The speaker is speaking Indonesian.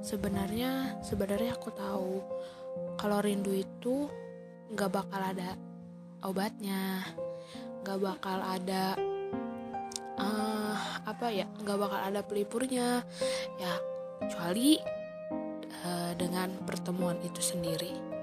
sebenarnya sebenarnya aku tahu kalau rindu itu nggak bakal ada obatnya nggak bakal ada uh, apa ya nggak bakal ada pelipurnya. Ya kecuali uh, dengan pertemuan itu sendiri.